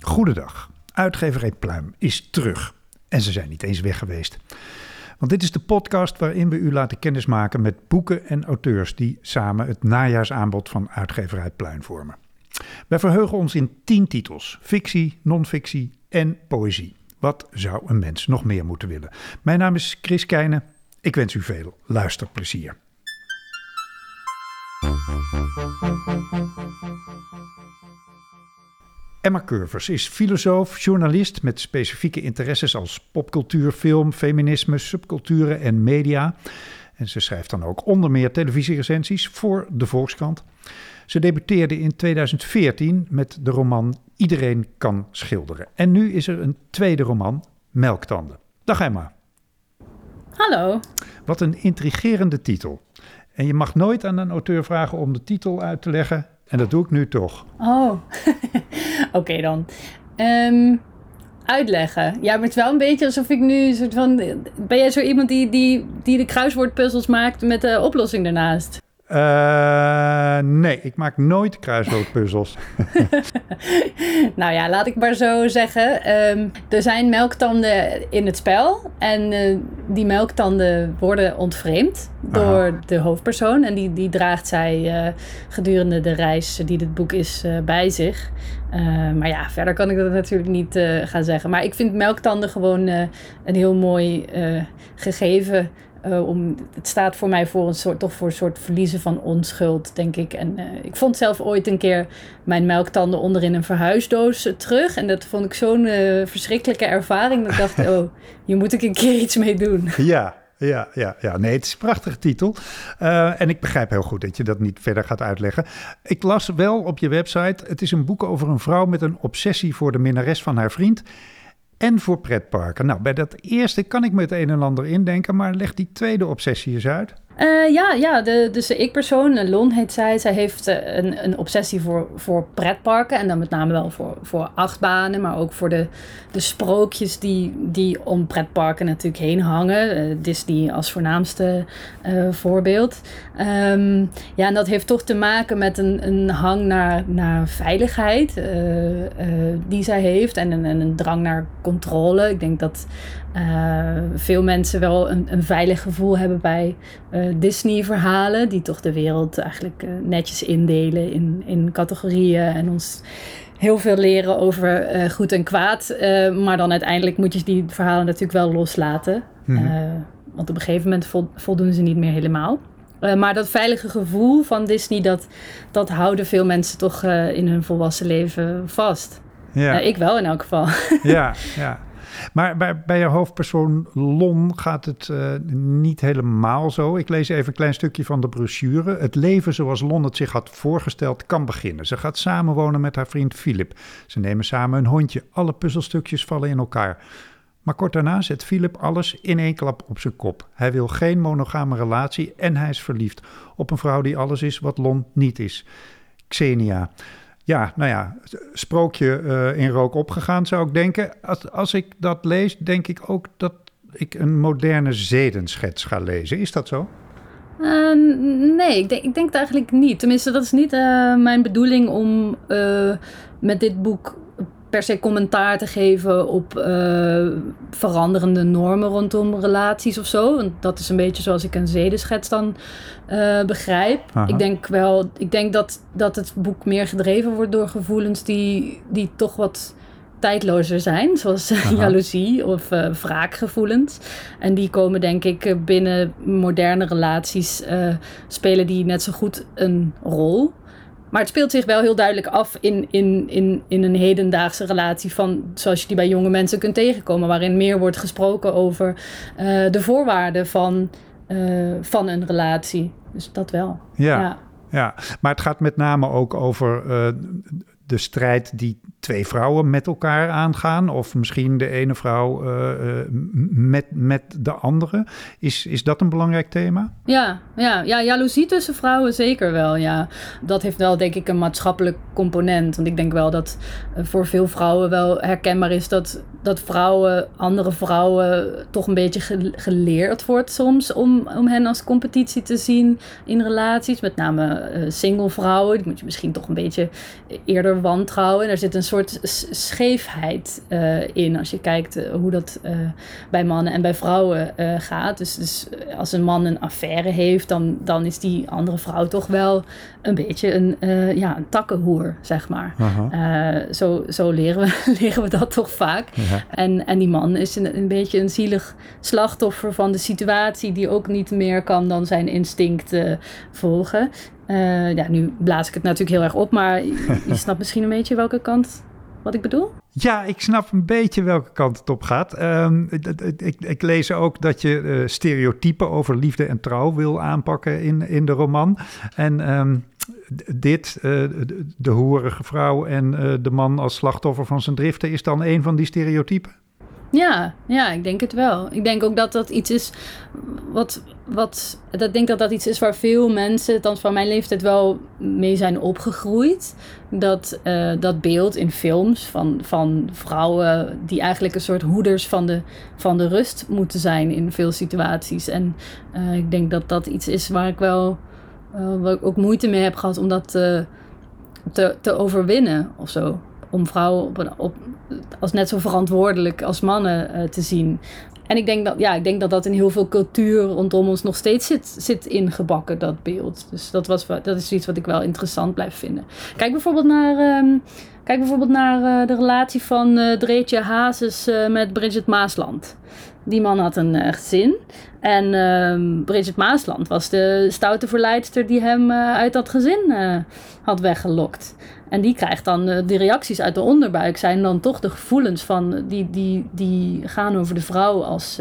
Goedendag. Uitgeverij Pluim is terug. En ze zijn niet eens weg geweest. Want dit is de podcast waarin we u laten kennismaken met boeken en auteurs die samen het najaarsaanbod van Uitgeverij Pluim vormen. Wij verheugen ons in tien titels: fictie, non-fictie en poëzie. Wat zou een mens nog meer moeten willen? Mijn naam is Chris Keijnen. Ik wens u veel luisterplezier. Emma Curvers is filosoof, journalist met specifieke interesses als popcultuur, film, feminisme, subculturen en media. En ze schrijft dan ook onder meer televisierecensies voor de Volkskrant. Ze debuteerde in 2014 met de roman Iedereen kan schilderen. En nu is er een tweede roman, Melktanden. Dag Emma. Hallo. Wat een intrigerende titel. En je mag nooit aan een auteur vragen om de titel uit te leggen. En dat doe ik nu toch. Oh, oké dan. Um, uitleggen. Ja, maar het is wel een beetje alsof ik nu soort van... Ben jij zo iemand die, die, die de kruiswoordpuzzels maakt met de oplossing ernaast? Uh, nee, ik maak nooit kruiswoordpuzzels. nou ja, laat ik maar zo zeggen. Um, er zijn melktanden in het spel. En uh, die melktanden worden ontvreemd door Aha. de hoofdpersoon. En die, die draagt zij uh, gedurende de reis die dit boek is bij zich. maar ja, verder kan ik dat natuurlijk niet gaan zeggen. Maar ik vind melktanden gewoon een heel mooi gegeven uh, om, het staat voor mij voor een soort, toch voor een soort verliezen van onschuld, denk ik. En uh, ik vond zelf ooit een keer mijn melktanden onderin een verhuisdoos terug. En dat vond ik zo'n uh, verschrikkelijke ervaring. Dat ik dacht, oh, hier moet ik een keer iets mee doen. Ja, ja, ja, ja. Nee, het is een prachtige titel. Uh, en ik begrijp heel goed dat je dat niet verder gaat uitleggen. Ik las wel op je website: het is een boek over een vrouw met een obsessie voor de minnares van haar vriend en voor pretparken. Nou, bij dat eerste kan ik me het een en ander indenken, maar leg die tweede obsessie eens uit. Uh, ja, ja de, dus de ik-persoon, Lon heet zij, zij heeft uh, een, een obsessie voor, voor pretparken. En dan met name wel voor, voor achtbanen, maar ook voor de, de sprookjes die, die om pretparken natuurlijk heen hangen. Uh, Disney als voornaamste voorbeeld. Um, ja, en dat heeft toch te maken met een, een hang naar, naar veiligheid die zij heeft. En een, en een drang naar controle. Ik denk dat veel mensen wel een, een veilig gevoel hebben bij Disney-verhalen, die toch de wereld eigenlijk uh, netjes indelen in, in categorieën en ons heel veel leren over uh, goed en kwaad. Uh, maar dan uiteindelijk moet je die verhalen natuurlijk wel loslaten. Mm. want op een gegeven moment voldoen ze niet meer helemaal. maar dat veilige gevoel van Disney, dat, dat houden veel mensen toch in hun volwassen leven vast. Ja. ik wel in elk geval. Ja, ja. Maar bij, bij je hoofdpersoon Lon gaat het uh, niet helemaal zo. Ik lees even een klein stukje van de brochure. Het leven zoals Lon het zich had voorgesteld kan beginnen. Ze gaat samenwonen met haar vriend Philip. Ze nemen samen een hondje. Alle puzzelstukjes vallen in elkaar. Maar kort daarna zet Philip alles in één klap op zijn kop. Hij wil geen monogame relatie en hij is verliefd op een vrouw die alles is wat Lon niet is. Xenia. Ja, nou ja, sprookje uh, in rook opgegaan zou ik denken. Als, als ik dat lees, denk ik ook dat ik een moderne zedenschets ga lezen. Is dat zo? Uh, nee, ik denk, ik denk het eigenlijk niet. Tenminste, dat is niet uh, mijn bedoeling om met dit boek per se commentaar te geven op uh, veranderende normen rondom relaties of zo. Want dat is een beetje zoals ik een zedenschets dan uh, begrijp. Aha. Ik denk wel, ik denk dat, dat het boek meer gedreven wordt door gevoelens die, die toch wat tijdlozer zijn, zoals uh, jaloezie of uh, wraakgevoelens. En die komen denk ik binnen moderne relaties, spelen die net zo goed een rol. Maar het speelt zich wel heel duidelijk af in, in, in, in een hedendaagse relatie van zoals je die bij jonge mensen kunt tegenkomen, waarin meer wordt gesproken over uh, de voorwaarden van, uh, van een relatie. Dus dat wel. Ja, ja, ja. maar het gaat met name ook over uh, de strijd die twee vrouwen met elkaar aangaan, of misschien de ene vrouw uh, met, met de andere. Is, is dat een belangrijk thema? Ja, ja, ja, jaloezie tussen vrouwen zeker wel. Ja. Dat heeft wel denk ik een maatschappelijk component. Want ik denk wel dat voor veel vrouwen wel herkenbaar is dat, dat vrouwen, andere vrouwen, toch een beetje geleerd wordt soms om, om hen als competitie te zien in relaties. Met name uh, single vrouwen. Die moet je misschien toch een beetje eerder wantrouwen. En er zit een soort scheefheid uh, in als je kijkt uh, hoe dat bij mannen en bij vrouwen gaat. Dus, dus als een man een affaire heeft, dan, dan is die andere vrouw toch wel een beetje een, ja, een takkenhoer, zeg maar. zo, zo leren, we, leren we dat toch vaak. En, en die man is een, een beetje een zielig slachtoffer van de situatie, die ook niet meer kan dan zijn instinct volgen. Uh, ja, nu blaas ik het natuurlijk heel erg op, maar je, snapt misschien een beetje welke kant wat ik bedoel? Ja, ik snap een beetje welke kant het op gaat. Um, ik, ik, lees ook dat je uh, stereotypen over liefde en trouw wil aanpakken in, in de roman. En um, dit, uh, de hoerige vrouw en uh, de man als slachtoffer van zijn driften, is dan een van die stereotypen? Ja, ja, ik denk het wel. Ik denk ook dat dat iets is wat. wat ik denk dat dat iets is waar veel mensen, althans van mijn leeftijd, wel mee zijn opgegroeid. Dat, uh, dat beeld in films van, van vrouwen die eigenlijk een soort hoeders van de, van de rust moeten zijn in veel situaties. En ik denk dat dat iets is waar ik wel uh, waar ik ook moeite mee heb gehad om dat te, te, te overwinnen of zo om vrouwen op op, als net zo verantwoordelijk als mannen uh, te zien. En ik denk dat, ja, ik denk dat dat in heel veel cultuur rondom ons nog steeds zit, zit ingebakken, dat beeld. Dus dat, was, dat is iets wat ik wel interessant blijf vinden. Kijk bijvoorbeeld naar, um, kijk bijvoorbeeld naar de relatie van Dreetje Hazes met Bridget Maasland. Die man had een gezin. En uh, Bridget Maasland was de stoute verleidster die hem uh, uit dat gezin uh, had weggelokt. En die krijgt dan uh, de reacties uit de onderbuik, zijn dan toch de gevoelens van die, die, die gaan over de vrouw als,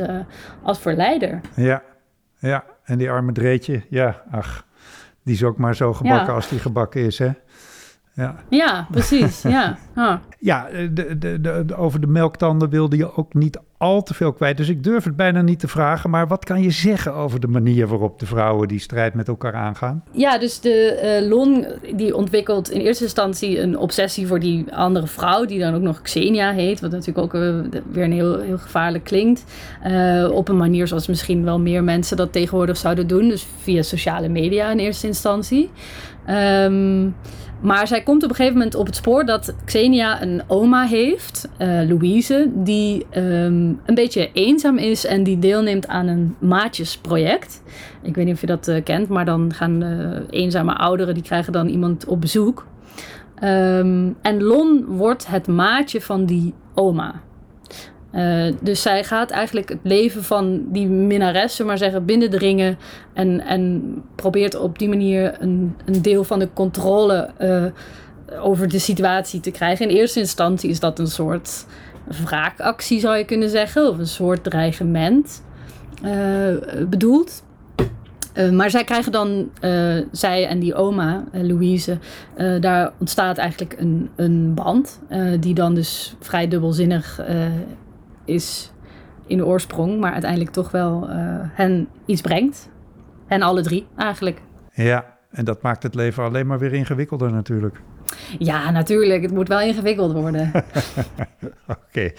als verleider. Ja, ja, en die arme Dreetje, ja, ach, die is ook maar zo gebakken als die gebakken is, hè? Ja, ja precies. ja, ah. ja de, de, de, over de melktanden wilde je ook niet al te veel kwijt. Dus ik durf het bijna niet te vragen. Maar wat kan je zeggen over de manier waarop de vrouwen die strijd met elkaar aangaan? Ja, dus de uh, Lon die ontwikkelt in eerste instantie een obsessie voor die andere vrouw. Die dan ook nog Xenia heet. Wat natuurlijk ook uh, weer een heel, heel gevaarlijk klinkt. Uh, op een manier zoals misschien wel meer mensen dat tegenwoordig zouden doen. Dus via sociale media in eerste instantie. Um, maar zij komt op een gegeven moment op het spoor dat Xenia een oma heeft, uh, Louise, die um, een beetje eenzaam is en die deelneemt aan een maatjesproject. Ik weet niet of je dat uh, kent, maar dan gaan uh, eenzame ouderen, die krijgen dan iemand op bezoek. Um, en Lon wordt het maatje van die oma. Uh, dus zij gaat eigenlijk het leven van die minnares, maar zeggen, binnendringen. En, en probeert op die manier een, een deel van de controle uh, over de situatie te krijgen. In eerste instantie is dat een soort wraakactie, zou je kunnen zeggen. Of een soort dreigement uh, bedoeld. Maar zij krijgen dan, zij en die oma, Louise, daar ontstaat eigenlijk een, een band. die dan dus vrij dubbelzinnig is in de oorsprong, maar uiteindelijk toch wel uh, hen iets brengt. En alle drie eigenlijk. Ja, en dat maakt het leven alleen maar weer ingewikkelder natuurlijk. Ja, natuurlijk. Het moet wel ingewikkeld worden. Oké. Okay.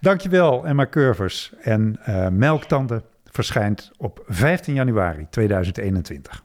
Dankjewel, Emma Curvers. En uh, Melktanden verschijnt op 15 januari 2021.